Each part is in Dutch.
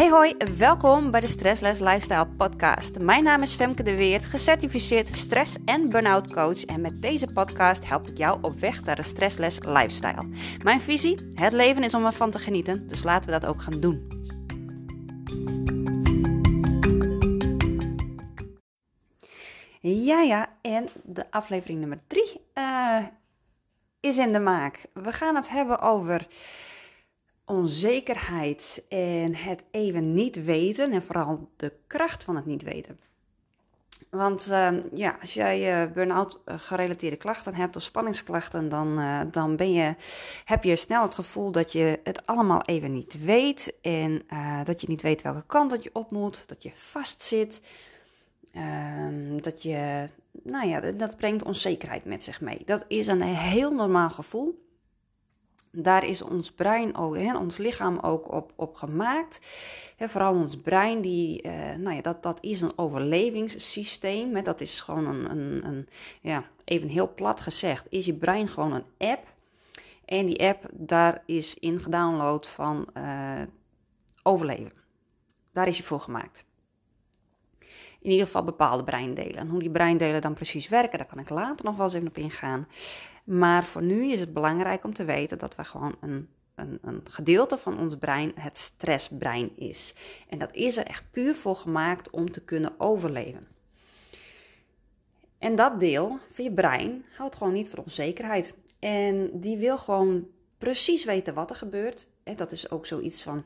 Hey hoi, welkom bij de Stressless Lifestyle podcast. Mijn naam is Femke de Weert, gecertificeerd stress- en burn-out coach en met deze podcast help ik jou op weg naar een stressless lifestyle. Mijn visie, het leven is om ervan te genieten, dus laten we dat ook gaan doen. Ja, ja, en de aflevering nummer 3 uh, is in de maak. We gaan het hebben over onzekerheid en het even niet weten en vooral de kracht van het niet weten. Want uh, ja, als jij uh, burn-out eh, gerelateerde klachten hebt of spanningsklachten, dan, uh, dan ben je, heb je snel het gevoel dat je het allemaal even niet weet. En dat je niet weet welke kant dat je op moet, dat je vastzit. Ehm, dat je, nou ja, dat brengt onzekerheid met zich mee. Dat is een heel normaal gevoel. Daar is ons brein ook, hè, ons lichaam ook op, op gemaakt. Hè, vooral ons brein, die, uh, nou ja, dat, dat is een overlevingssysteem. Dat is gewoon een, een, een, ja, even heel plat gezegd, is je brein gewoon een app. En die app, daar is in gedownload van uh, overleven. Daar is je voor gemaakt. In ieder geval bepaalde breindelen. En hoe die breindelen dan precies werken, daar kan ik later nog wel eens even op ingaan. Maar voor nu is het belangrijk om te weten dat we gewoon een, een, een gedeelte van ons brein het stressbrein is. En dat is er echt puur voor gemaakt om te kunnen overleven. En dat deel van je brein houdt gewoon niet van onzekerheid. En die wil gewoon precies weten wat er gebeurt. En dat is ook zoiets van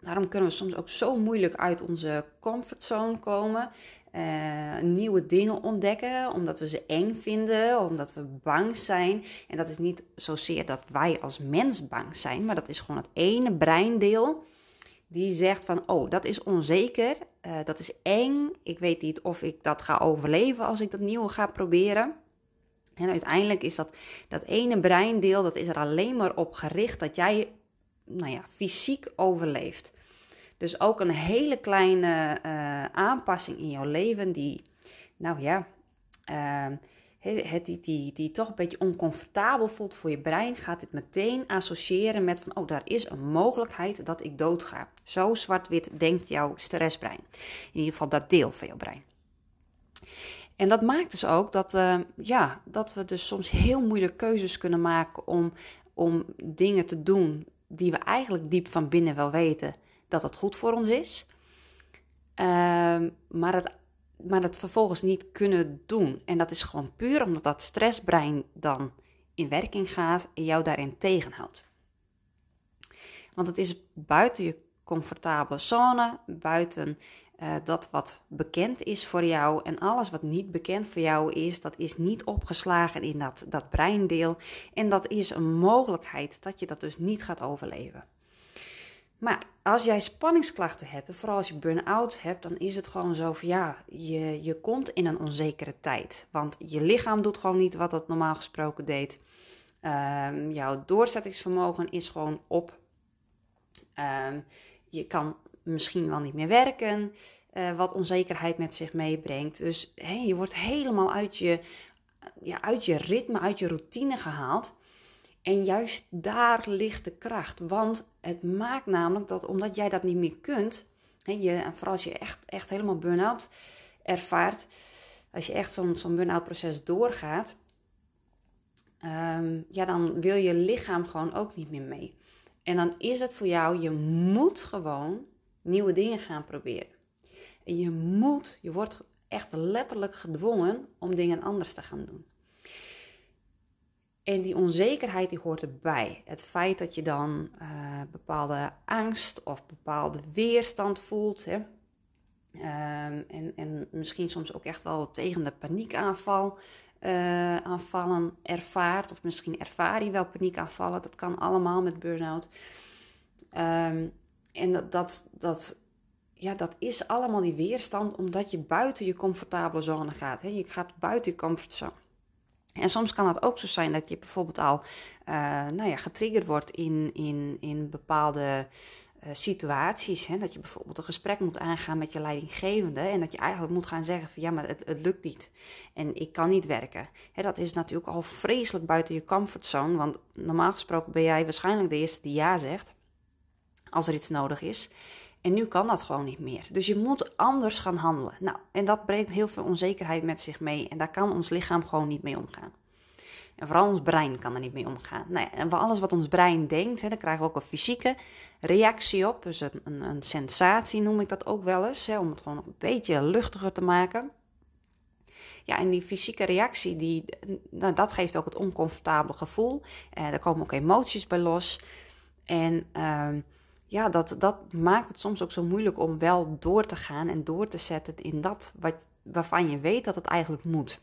Daarom kunnen we soms ook zo moeilijk uit onze comfortzone komen. Uh, nieuwe dingen ontdekken, omdat we ze eng vinden, omdat we bang zijn. En dat is niet zozeer dat wij als mens bang zijn, maar dat is gewoon het ene breindeel die zegt van, oh, dat is onzeker, uh, dat is eng, ik weet niet of ik dat ga overleven als ik dat nieuwe ga proberen. En uiteindelijk is dat, dat ene breindeel, dat is er alleen maar op gericht dat jij nou ja, fysiek overleeft. Dus ook een hele kleine uh, aanpassing in jouw leven die, nou ja, uh, het, die, die, die toch een beetje oncomfortabel voelt voor je brein, gaat dit meteen associëren met van, oh, daar is een mogelijkheid dat ik doodga. Zo zwart-wit denkt jouw stressbrein. In ieder geval dat deel van jouw brein. En dat maakt dus ook dat, uh, ja, dat we dus soms heel moeilijke keuzes kunnen maken om, om dingen te doen die we eigenlijk diep van binnen wel weten dat het goed voor ons is. Uh, maar, het, maar het vervolgens niet kunnen doen. En dat is gewoon puur omdat dat stressbrein dan in werking gaat en jou daarin tegenhoudt. Want het is buiten je comfortabele zone, buiten uh, dat wat bekend is voor jou. En alles wat niet bekend voor jou is, dat is niet opgeslagen in dat, dat breindeel. En dat is een mogelijkheid dat je dat dus niet gaat overleven. Maar als jij spanningsklachten hebt, vooral als je burn-out hebt, dan is het gewoon zo van ja, je, je komt in een onzekere tijd. Want je lichaam doet gewoon niet wat het normaal gesproken deed. Um, jouw doorzettingsvermogen is gewoon op. Um, je kan misschien wel niet meer werken, uh, wat onzekerheid met zich meebrengt. Dus je wordt helemaal uit je, ja, uit je ritme, uit je routine gehaald. En juist daar ligt de kracht. Want het maakt namelijk dat omdat jij dat niet meer kunt, hè, je, vooral als je echt, echt helemaal burn-out ervaart, als je echt zo'n zo'n burn-out proces doorgaat, um, ja, dan wil je lichaam gewoon ook niet meer mee. En dan is het voor jou, je moet gewoon nieuwe dingen gaan proberen. En je moet, je wordt echt letterlijk gedwongen om dingen anders te gaan doen. En die onzekerheid die hoort erbij. Het feit dat je dan uh, bepaalde angst of bepaalde weerstand voelt. Hè? Um, en, en misschien soms ook echt wel tegen de paniekaanval uh, aanvallen ervaart. Of misschien ervaar je wel paniekaanvallen. Dat kan allemaal met burn-out. Um, en dat, dat, dat, ja, dat is allemaal die weerstand omdat je buiten je comfortabele zone gaat. Hè? Je gaat buiten je comfortzone. En soms kan het ook zo zijn dat je bijvoorbeeld al uh, nou ja, getriggerd wordt in, in, in bepaalde uh, situaties. Hè? Dat je bijvoorbeeld een gesprek moet aangaan met je leidinggevende. En dat je eigenlijk moet gaan zeggen van ja, maar het, het lukt niet. En ik kan niet werken. Hè, dat is natuurlijk al vreselijk buiten je comfortzone. Want normaal gesproken ben jij waarschijnlijk de eerste die ja zegt. Als er iets nodig is. En nu kan dat gewoon niet meer. Dus je moet anders gaan handelen. Nou, en dat brengt heel veel onzekerheid met zich mee. En daar kan ons lichaam gewoon niet mee omgaan. En vooral ons brein kan er niet mee omgaan. Nou ja, en alles wat ons brein denkt, hè, daar krijgen we ook een fysieke reactie op. Dus een, een, een sensatie noem ik dat ook wel eens. Hè, om het gewoon een beetje luchtiger te maken. Ja, en die fysieke reactie, die, nou, dat geeft ook het oncomfortabele gevoel. Eh, daar komen ook emoties bij los. En uh, ja, dat, dat maakt het soms ook zo moeilijk om wel door te gaan en door te zetten in dat wat, waarvan je weet dat het eigenlijk moet.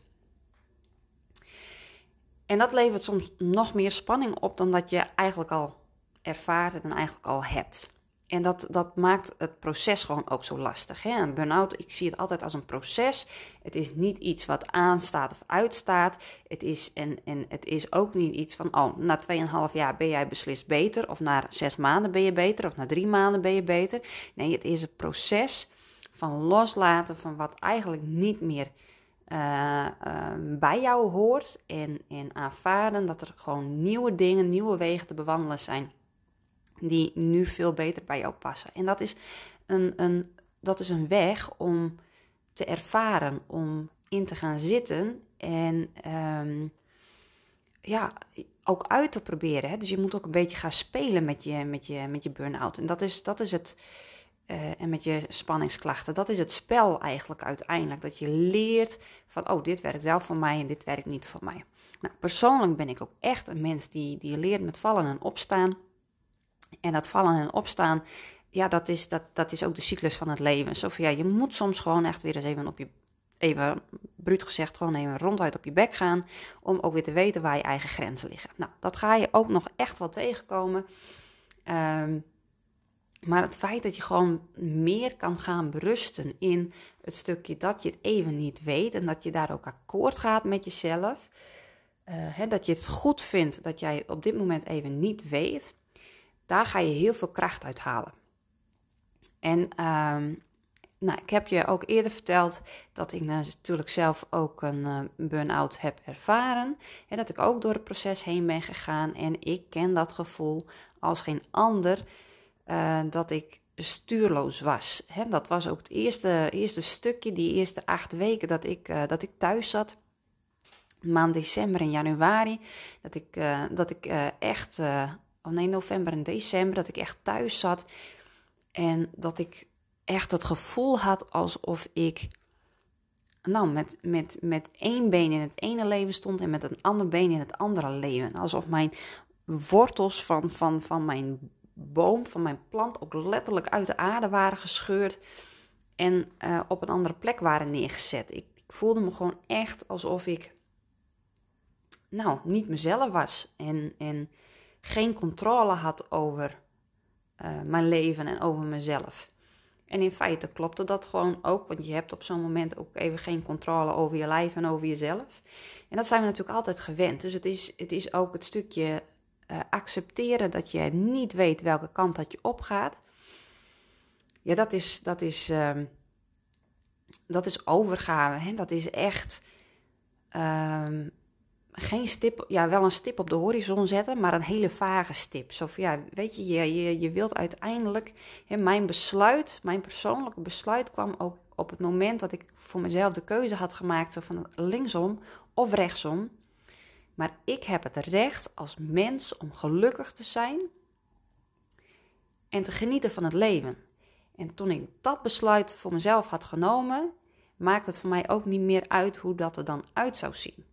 En dat levert soms nog meer spanning op dan dat je eigenlijk al ervaart en eigenlijk al hebt. En dat, dat maakt het proces gewoon ook zo lastig. Hè? Een burn-out, ik zie het altijd als een proces. Het is niet iets wat aanstaat of uitstaat. Het is, en, en het is ook niet iets van, oh, na 2,5 jaar ben jij beslist beter. Of na zes maanden ben je beter. Of na drie maanden ben je beter. Nee, het is een proces van loslaten van wat eigenlijk niet meer uh, bij jou hoort. En, en aanvaarden dat er gewoon nieuwe dingen, nieuwe wegen te bewandelen zijn die nu veel beter bij jou passen. En dat is een, een, dat is een weg om te ervaren, om in te gaan zitten en um, ja, ook uit te proberen. Hè? Dus je moet ook een beetje gaan spelen met je, met je, met je burn-out. En dat is, dat is het. Uh, en met je spanningsklachten. Dat is het spel eigenlijk uiteindelijk. Dat je leert van, oh, dit werkt wel voor mij en dit werkt niet voor mij. Nou, persoonlijk ben ik ook echt een mens die, die leert met vallen en opstaan. En dat vallen en opstaan, ja, dat is, dat, dat is ook de cyclus van het leven. Van, ja, je moet soms gewoon echt weer eens even op je, even bruut gezegd, gewoon even ronduit op je bek gaan. Om ook weer te weten waar je eigen grenzen liggen. Nou, dat ga je ook nog echt wel tegenkomen. Ehm, maar het feit dat je gewoon meer kan gaan berusten in het stukje dat je het even niet weet en dat je daar ook akkoord gaat met jezelf. Uh, dat je het goed vindt dat jij op dit moment even niet weet. Daar ga je heel veel kracht uit halen. En um, nou, ik heb je ook eerder verteld dat ik natuurlijk zelf ook een uh, burn-out heb ervaren. En dat ik ook door het proces heen ben gegaan. En ik ken dat gevoel als geen ander uh, dat ik stuurloos was. Dat was ook het eerste, eerste stukje, die eerste acht weken dat ik, uh, dat ik thuis zat. Maand december en januari. Dat ik, dat ik echt oh nee, november en december, dat ik echt thuis zat. En dat ik echt het gevoel had alsof ik nou, met, met, met één been in het ene leven stond en met een ander been in het andere leven. Alsof mijn wortels van, van, van mijn boom, van mijn plant, ook letterlijk uit de aarde waren gescheurd en uh, op een andere plek waren neergezet. Ik, ik, voelde me gewoon echt alsof ik, nou, niet mezelf was. En, en geen controle had over uh, mijn leven en over mezelf. En in feite klopte dat gewoon ook, want je hebt op zo'n moment ook even geen controle over je lijf en over jezelf. En dat zijn we natuurlijk altijd gewend. Dus het is, het is ook het stukje uh, accepteren dat je niet weet welke kant dat je opgaat. Ja, dat is, dat is, uh, dat is overgave. Hè? Dat is echt ehm, geen stip, ja, wel een stip op de horizon zetten, maar een hele vage stip. Zo van, ja, weet je, je, je, je wilt uiteindelijk, hè, mijn besluit, mijn persoonlijke besluit kwam ook op het moment dat ik voor mezelf de keuze had gemaakt, van linksom of rechtsom. Maar ik heb het recht als mens om gelukkig te zijn en te genieten van het leven. En toen ik dat besluit voor mezelf had genomen, maakt het voor mij ook niet meer uit hoe dat er dan uit zou zien.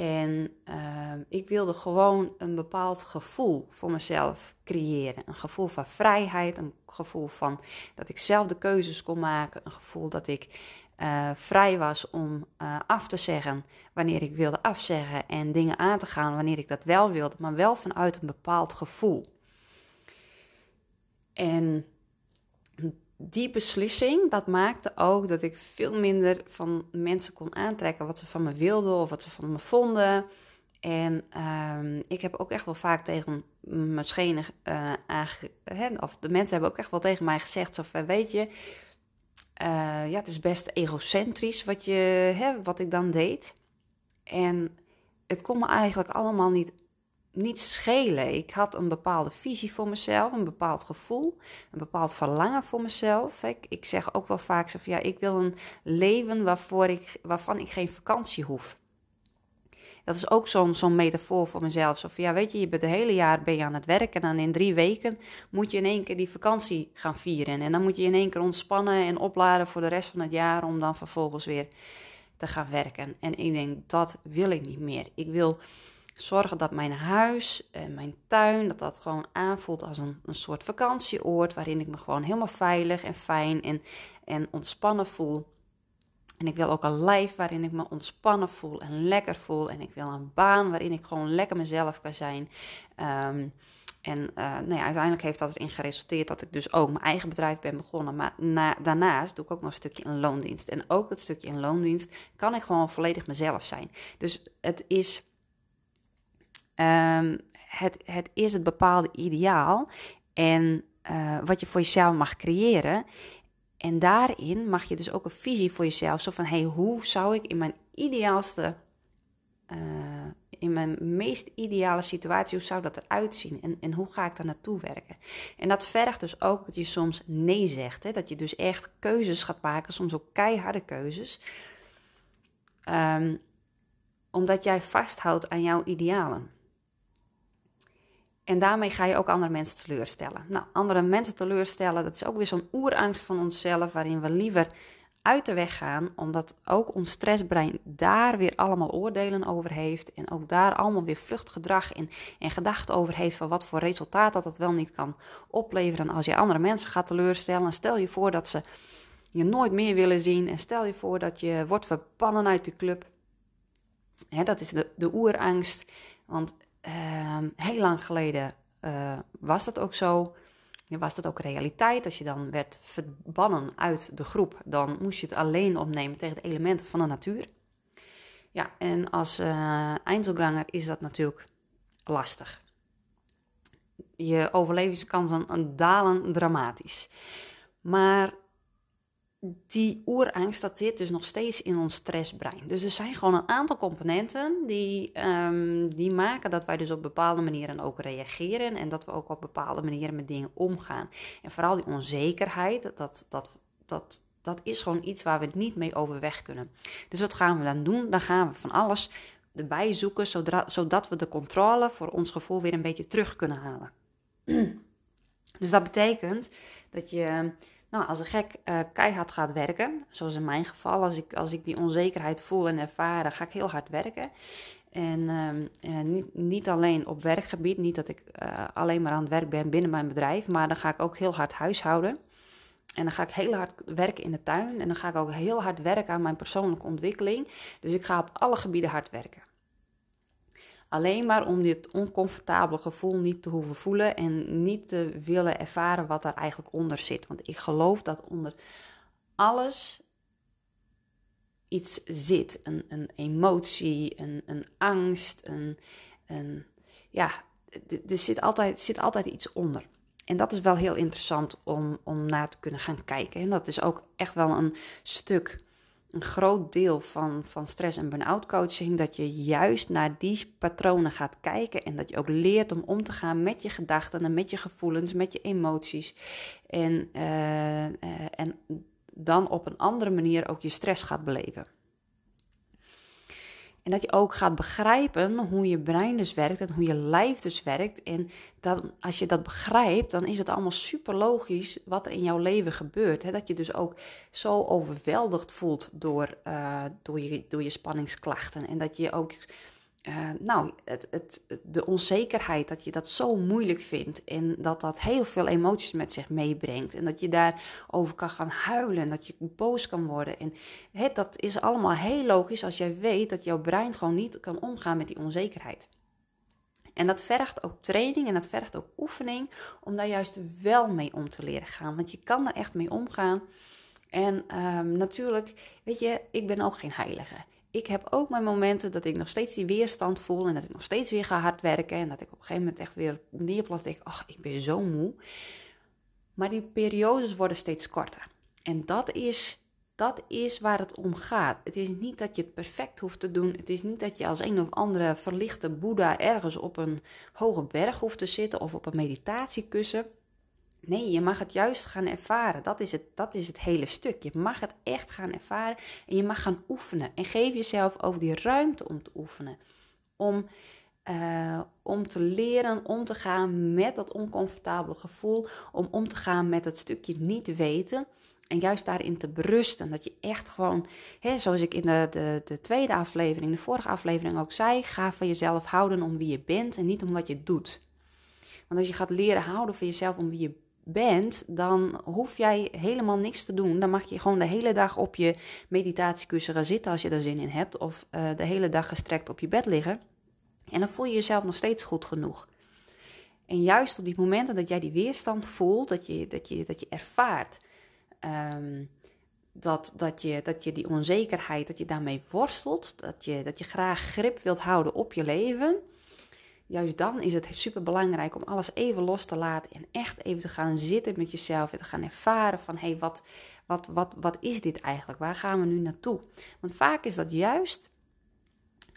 En uh, ik wilde gewoon een bepaald gevoel voor mezelf creëren. Een gevoel van vrijheid, een gevoel van dat ik zelf de keuzes kon maken, een gevoel dat ik uh, vrij was om uh, af te zeggen wanneer ik wilde afzeggen en dingen aan te gaan wanneer ik dat wel wilde, maar wel vanuit een bepaald gevoel. En die beslissing, dat maakte ook dat ik veel minder van mensen kon aantrekken wat ze van me wilden of wat ze van me vonden. En uh, ik heb ook echt wel vaak tegen mijn schenen uh, of de mensen hebben ook echt wel tegen mij gezegd, zo weet je, uh, ja, het is best egocentrisch wat, je, hè, wat ik dan deed. En het kon me eigenlijk allemaal niet niet schelen. Ik had een bepaalde visie voor mezelf, een bepaald gevoel, een bepaald verlangen voor mezelf. Ik, ik zeg ook wel vaak zo van ja, ik wil een leven waarvoor ik, waarvan ik geen vakantie hoef. Dat is ook zo'n zo'n metafoor voor mezelf. Zo van, ja, weet je, je bent het hele jaar ben je aan het werken en dan in drie weken moet je in één keer die vakantie gaan vieren. En dan moet je in één keer ontspannen en opladen voor de rest van het jaar om dan vervolgens weer te gaan werken. En ik denk, dat wil ik niet meer. Ik wil zorgen dat mijn huis en mijn tuin, dat dat gewoon aanvoelt als een, een soort vakantieoord waarin ik me gewoon helemaal veilig en fijn en, en ontspannen voel. En ik wil ook een lijf waarin ik me ontspannen voel en lekker voel. En ik wil een baan waarin ik gewoon lekker mezelf kan zijn. Ehm, en uh, nou ja, uiteindelijk heeft dat erin geresulteerd dat ik dus ook mijn eigen bedrijf ben begonnen. Maar na, daarnaast doe ik ook nog een stukje in loondienst. En ook dat stukje in loondienst kan ik gewoon volledig mezelf zijn. Dus het is, um, het, het is het bepaalde ideaal. En uh, wat je voor jezelf mag creëren. En daarin mag je dus ook een visie voor jezelf. Zo van, hey, hoe zou ik in mijn ideaalste, uh, in mijn meest ideale situatie, hoe zou dat eruit zien? En, en hoe ga ik daar naartoe werken? En dat vergt dus ook dat je soms nee zegt. Hè? Dat je dus echt keuzes gaat maken, soms ook keiharde keuzes. Um, omdat jij vasthoudt aan jouw idealen. En daarmee ga je ook andere mensen teleurstellen. Nou, andere mensen teleurstellen, dat is ook weer zo'n oerangst van onszelf, waarin we liever uit de weg gaan, omdat ook ons stressbrein daar weer allemaal oordelen over heeft en ook daar allemaal weer vluchtgedrag en, en gedachten over heeft van wat voor resultaat dat dat wel niet kan opleveren als je andere mensen gaat teleurstellen. Stel je voor dat ze je nooit meer willen zien en stel je voor dat je wordt verbannen uit de club. dat is de, de oerangst, want heel lang geleden uh, was dat ook zo. Was dat ook realiteit? Als je dan werd verbannen uit de groep, dan moest je het alleen opnemen tegen de elementen van de natuur. Ja, en als uh, is dat natuurlijk lastig. Je overlevingskansen dalen dramatisch. Maar die oerangst, dat zit dus nog steeds in ons stressbrein. Dus er zijn gewoon een aantal componenten die, um, die maken dat wij dus op bepaalde manieren ook reageren en dat we ook op bepaalde manieren met dingen omgaan. En vooral die onzekerheid, dat, dat, dat, dat is gewoon iets waar we niet mee overweg kunnen. Dus wat gaan we dan doen? Dan gaan we van alles erbij zoeken, zodat we de controle voor ons gevoel weer een beetje terug kunnen halen. dus dat betekent dat je nou, als een gek uh, keihard gaat werken, zoals in mijn geval, als ik, als ik die onzekerheid voel en ervaar, dan ga ik heel hard werken. En uh, niet, niet alleen op werkgebied, niet dat ik uh, alleen maar aan het werk ben binnen mijn bedrijf, maar dan ga ik ook heel hard huishouden. En dan ga ik heel hard werken in de tuin en dan ga ik ook heel hard werken aan mijn persoonlijke ontwikkeling. Dus ik ga op alle gebieden hard werken. Alleen maar om dit oncomfortabele gevoel niet te hoeven voelen en niet te willen ervaren wat daar eigenlijk onder zit. Want ik geloof dat onder alles iets zit. Een, een emotie, een, een angst, een, ja, er zit altijd, zit altijd iets onder. En dat is wel heel interessant om, om naar te kunnen gaan kijken. En dat is ook echt wel een stuk een groot deel van, van stress- en burn-out coaching. Dat je juist naar die patronen gaat kijken. En dat je ook leert om om te gaan met je gedachten en met je gevoelens, met je emoties. En, uh, uh, en dan op een andere manier ook je stress gaat beleven. En dat je ook gaat begrijpen hoe je brein dus werkt en hoe je lijf dus werkt. En dan, als je dat begrijpt, dan is het allemaal super logisch wat er in jouw leven gebeurt. Hè? Dat je dus ook zo overweldigd voelt door, uh, door, je, door je spanningsklachten. En dat je ook uh, nou, het, de onzekerheid, dat je dat zo moeilijk vindt en dat dat heel veel emoties met zich meebrengt en dat je daarover kan gaan huilen en dat je boos kan worden. En het, dat is allemaal heel logisch als jij weet dat jouw brein gewoon niet kan omgaan met die onzekerheid. En dat vergt ook training en dat vergt ook oefening om daar juist wel mee om te leren gaan. Want je kan er echt mee omgaan. En um, natuurlijk, weet je, ik ben ook geen heilige ik heb ook mijn momenten dat ik nog steeds die weerstand voel en dat ik nog steeds weer ga hard werken en dat ik op een gegeven moment echt weer neerplas denk, ach, ik ben zo moe. Maar die periodes worden steeds korter. En dat is, Dat is waar het om gaat. Het is niet dat je het perfect hoeft te doen. Het is niet dat je als een of andere verlichte Boeddha ergens op een hoge berg hoeft te zitten of op een meditatiekussen. Nee, je mag het juist gaan ervaren. Dat is het, dat is het hele stuk. Je mag het echt gaan ervaren en je mag gaan oefenen. En geef jezelf ook die ruimte om te oefenen. Om, uh, om te leren om te gaan met dat oncomfortabele gevoel. Om om te gaan met het stukje niet weten. En juist daarin te berusten. Dat je echt gewoon, hè, zoals ik in de, de, de tweede aflevering, de vorige aflevering ook zei, ga van jezelf houden om wie je bent en niet om wat je doet. Want als je gaat leren houden van jezelf om wie je bent, dan hoef jij helemaal niks te doen. Dan mag je gewoon de hele dag op je meditatiekussen gaan zitten als je er zin in hebt. Of uh, de hele dag gestrekt op je bed liggen. En dan voel je jezelf nog steeds goed genoeg. En juist op die momenten dat jij die weerstand voelt, dat je, dat je, dat je ervaart um, dat, dat, je, dat je die onzekerheid, dat je daarmee worstelt, dat je, dat je graag grip wilt houden op je leven juist dan is het super belangrijk om alles even los te laten en echt even te gaan zitten met jezelf en te gaan ervaren van hé, hey, wat, wat, wat, wat is dit eigenlijk? Waar gaan we nu naartoe? Want vaak is dat juist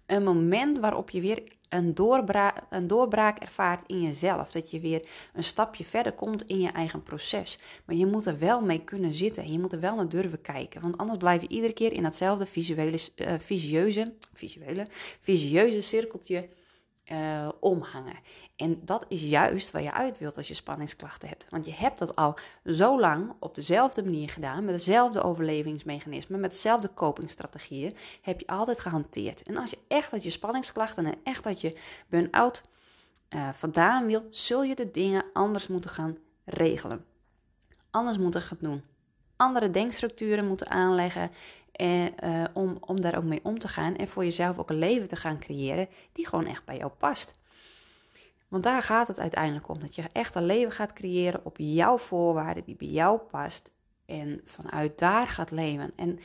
een moment waarop je weer een, doorbraak, een doorbraak ervaart in jezelf. Dat je weer een stapje verder komt in je eigen proces. Maar je moet er wel mee kunnen zitten. En je moet er wel naar durven kijken. Want anders blijf je iedere keer in datzelfde visuele, uh, visieuze, visuele, visieuze cirkeltje uh, omhangen. En dat is juist waar je uit wilt als je spanningsklachten hebt. Want je hebt dat al zo lang op dezelfde manier gedaan, met dezelfde overlevingsmechanismen, met dezelfde copingstrategieën, heb je altijd gehanteerd. En als je echt uit je spanningsklachten en echt uit je burn-out uh, vandaan wilt, zul je de dingen anders moeten gaan regelen. Anders moeten gaan doen. Andere denkstructuren moeten aanleggen en, uh, om, om daar ook mee om te gaan en voor jezelf ook een leven te gaan creëren die gewoon echt bij jou past. Want daar gaat het uiteindelijk om. Dat je echt een leven gaat creëren op jouw voorwaarden, die bij jou past. En vanuit daar gaat leven. En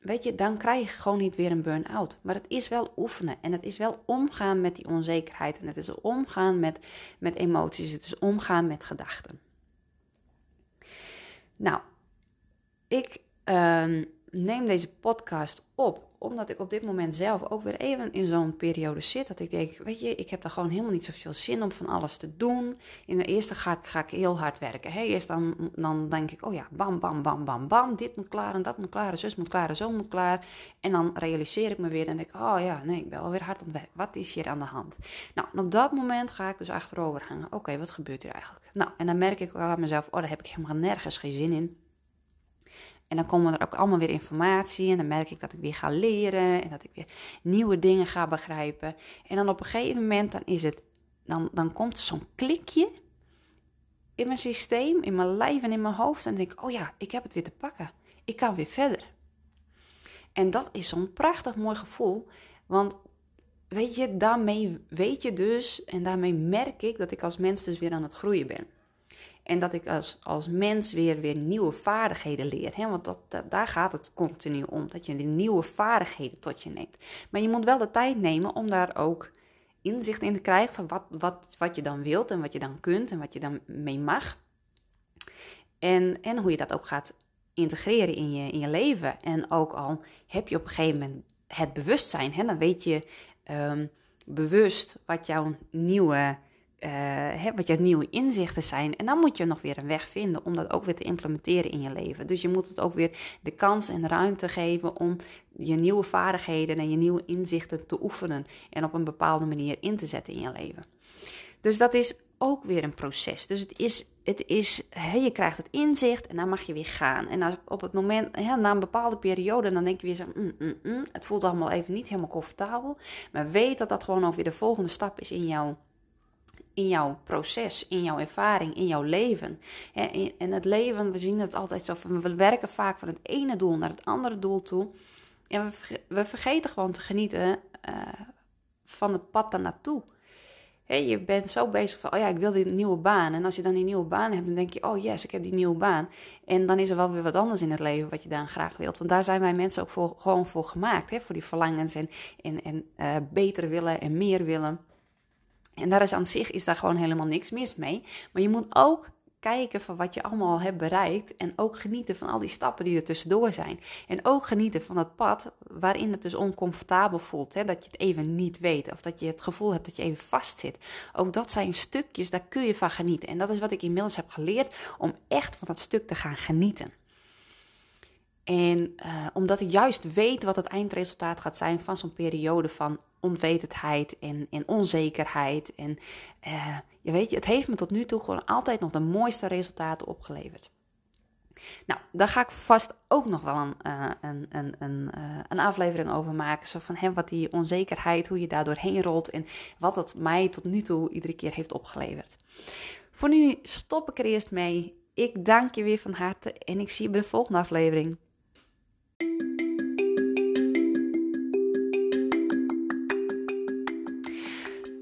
weet je, dan krijg je gewoon niet weer een burn-out. Maar het is wel oefenen. En het is wel omgaan met die onzekerheid. En het is omgaan met, met emoties. Het is omgaan met gedachten. Nou, ik. Uh, neem deze podcast op omdat ik op dit moment zelf ook weer even in zo'n periode zit. Dat ik denk, weet je, ik heb er gewoon helemaal niet zoveel zin om van alles te doen. In de eerste ga ik, ga ik heel hard werken. Hè. Eerst dan, dan denk ik, oh ja, bam, bam, bam, bam, bam. Dit moet klaar en dat moet klaar. En zus moet klaar en zo moet klaar. En dan realiseer ik me weer en denk oh ja, nee, ik ben alweer hard aan het werk. Wat is hier aan de hand? Nou, en op dat moment ga ik dus achterover hangen. Oké, wat gebeurt hier eigenlijk? Nou, en dan merk ik aan mezelf, oh, daar heb ik helemaal nergens geen zin in. En dan komen er ook allemaal weer informatie en dan merk ik dat ik weer ga leren en dat ik weer nieuwe dingen ga begrijpen. En dan op een gegeven moment dan is het, dan, dan komt zo'n klikje in mijn systeem, in mijn lijf en in mijn hoofd. En dan denk ik, oh ja, ik heb het weer te pakken. Ik kan weer verder. En dat is zo'n prachtig mooi gevoel. Want weet je, daarmee weet je dus en daarmee merk ik dat ik als mens dus weer aan het groeien ben. En dat ik als, als mens weer, weer nieuwe vaardigheden leer. Hè? Want dat, daar gaat het continu om. Dat je nieuwe vaardigheden tot je neemt. Maar je moet wel de tijd nemen om daar ook inzicht in te krijgen. Van wat, wat, wat je dan wilt en wat je dan kunt en wat je dan mee mag. En, en hoe je dat ook gaat integreren in je, in je leven. En ook al heb je op een gegeven moment het bewustzijn. Hè? Dan weet je um, bewust wat jouw nieuwe uh, wat je nieuwe inzichten zijn. En dan moet je nog weer een weg vinden om dat ook weer te implementeren in je leven. Dus je moet het ook weer de kans en ruimte geven om je nieuwe vaardigheden en je nieuwe inzichten te oefenen en op een bepaalde manier in te zetten in je leven. Dus dat is ook weer een proces. Dus het is, het is je krijgt het inzicht en dan mag je weer gaan. En op het moment, na een bepaalde periode, dan denk je weer zo, mm, mm, mm, het voelt allemaal even niet helemaal comfortabel. Maar weet dat dat gewoon ook weer de volgende stap is in jouw in jouw proces, in jouw ervaring, in jouw leven. En het leven, we zien het altijd zo van, we werken vaak van het ene doel naar het andere doel toe. En we vergeten gewoon te genieten uh, van het pad daarnaartoe. Je bent zo bezig van, oh ja, ik wil die nieuwe baan. En als je dan die nieuwe baan hebt, dan denk je, oh yes, ik heb die nieuwe baan. En dan is er wel weer wat anders in het leven wat je dan graag wilt. Want daar zijn wij mensen ook voor, gewoon voor gemaakt. Hè? Voor die verlangens en, en, en uh, beter willen en meer willen. En daar is aan zich is daar gewoon helemaal niks mis mee. Maar je moet ook kijken van wat je allemaal hebt bereikt. En ook genieten van al die stappen die er tussendoor zijn. En ook genieten van het pad waarin het dus oncomfortabel voelt. Hè? Dat je het even niet weet. Of dat je het gevoel hebt dat je even vastzit. Ook dat zijn stukjes, daar kun je van genieten. En dat is wat ik inmiddels heb geleerd om echt van dat stuk te gaan genieten. En uh, omdat ik juist weet wat het eindresultaat gaat zijn van zo'n periode van onwetendheid en, onzekerheid. En uh, je weet, het heeft me tot nu toe gewoon altijd nog de mooiste resultaten opgeleverd. Nou, daar ga ik vast ook nog wel een, uh, een, een, een, een aflevering over maken. Zo van hem, wat die onzekerheid, hoe je daar doorheen rolt en wat het mij tot nu toe iedere keer heeft opgeleverd. Voor nu stop ik er eerst mee. Ik dank je weer van harte en ik zie je bij de volgende aflevering.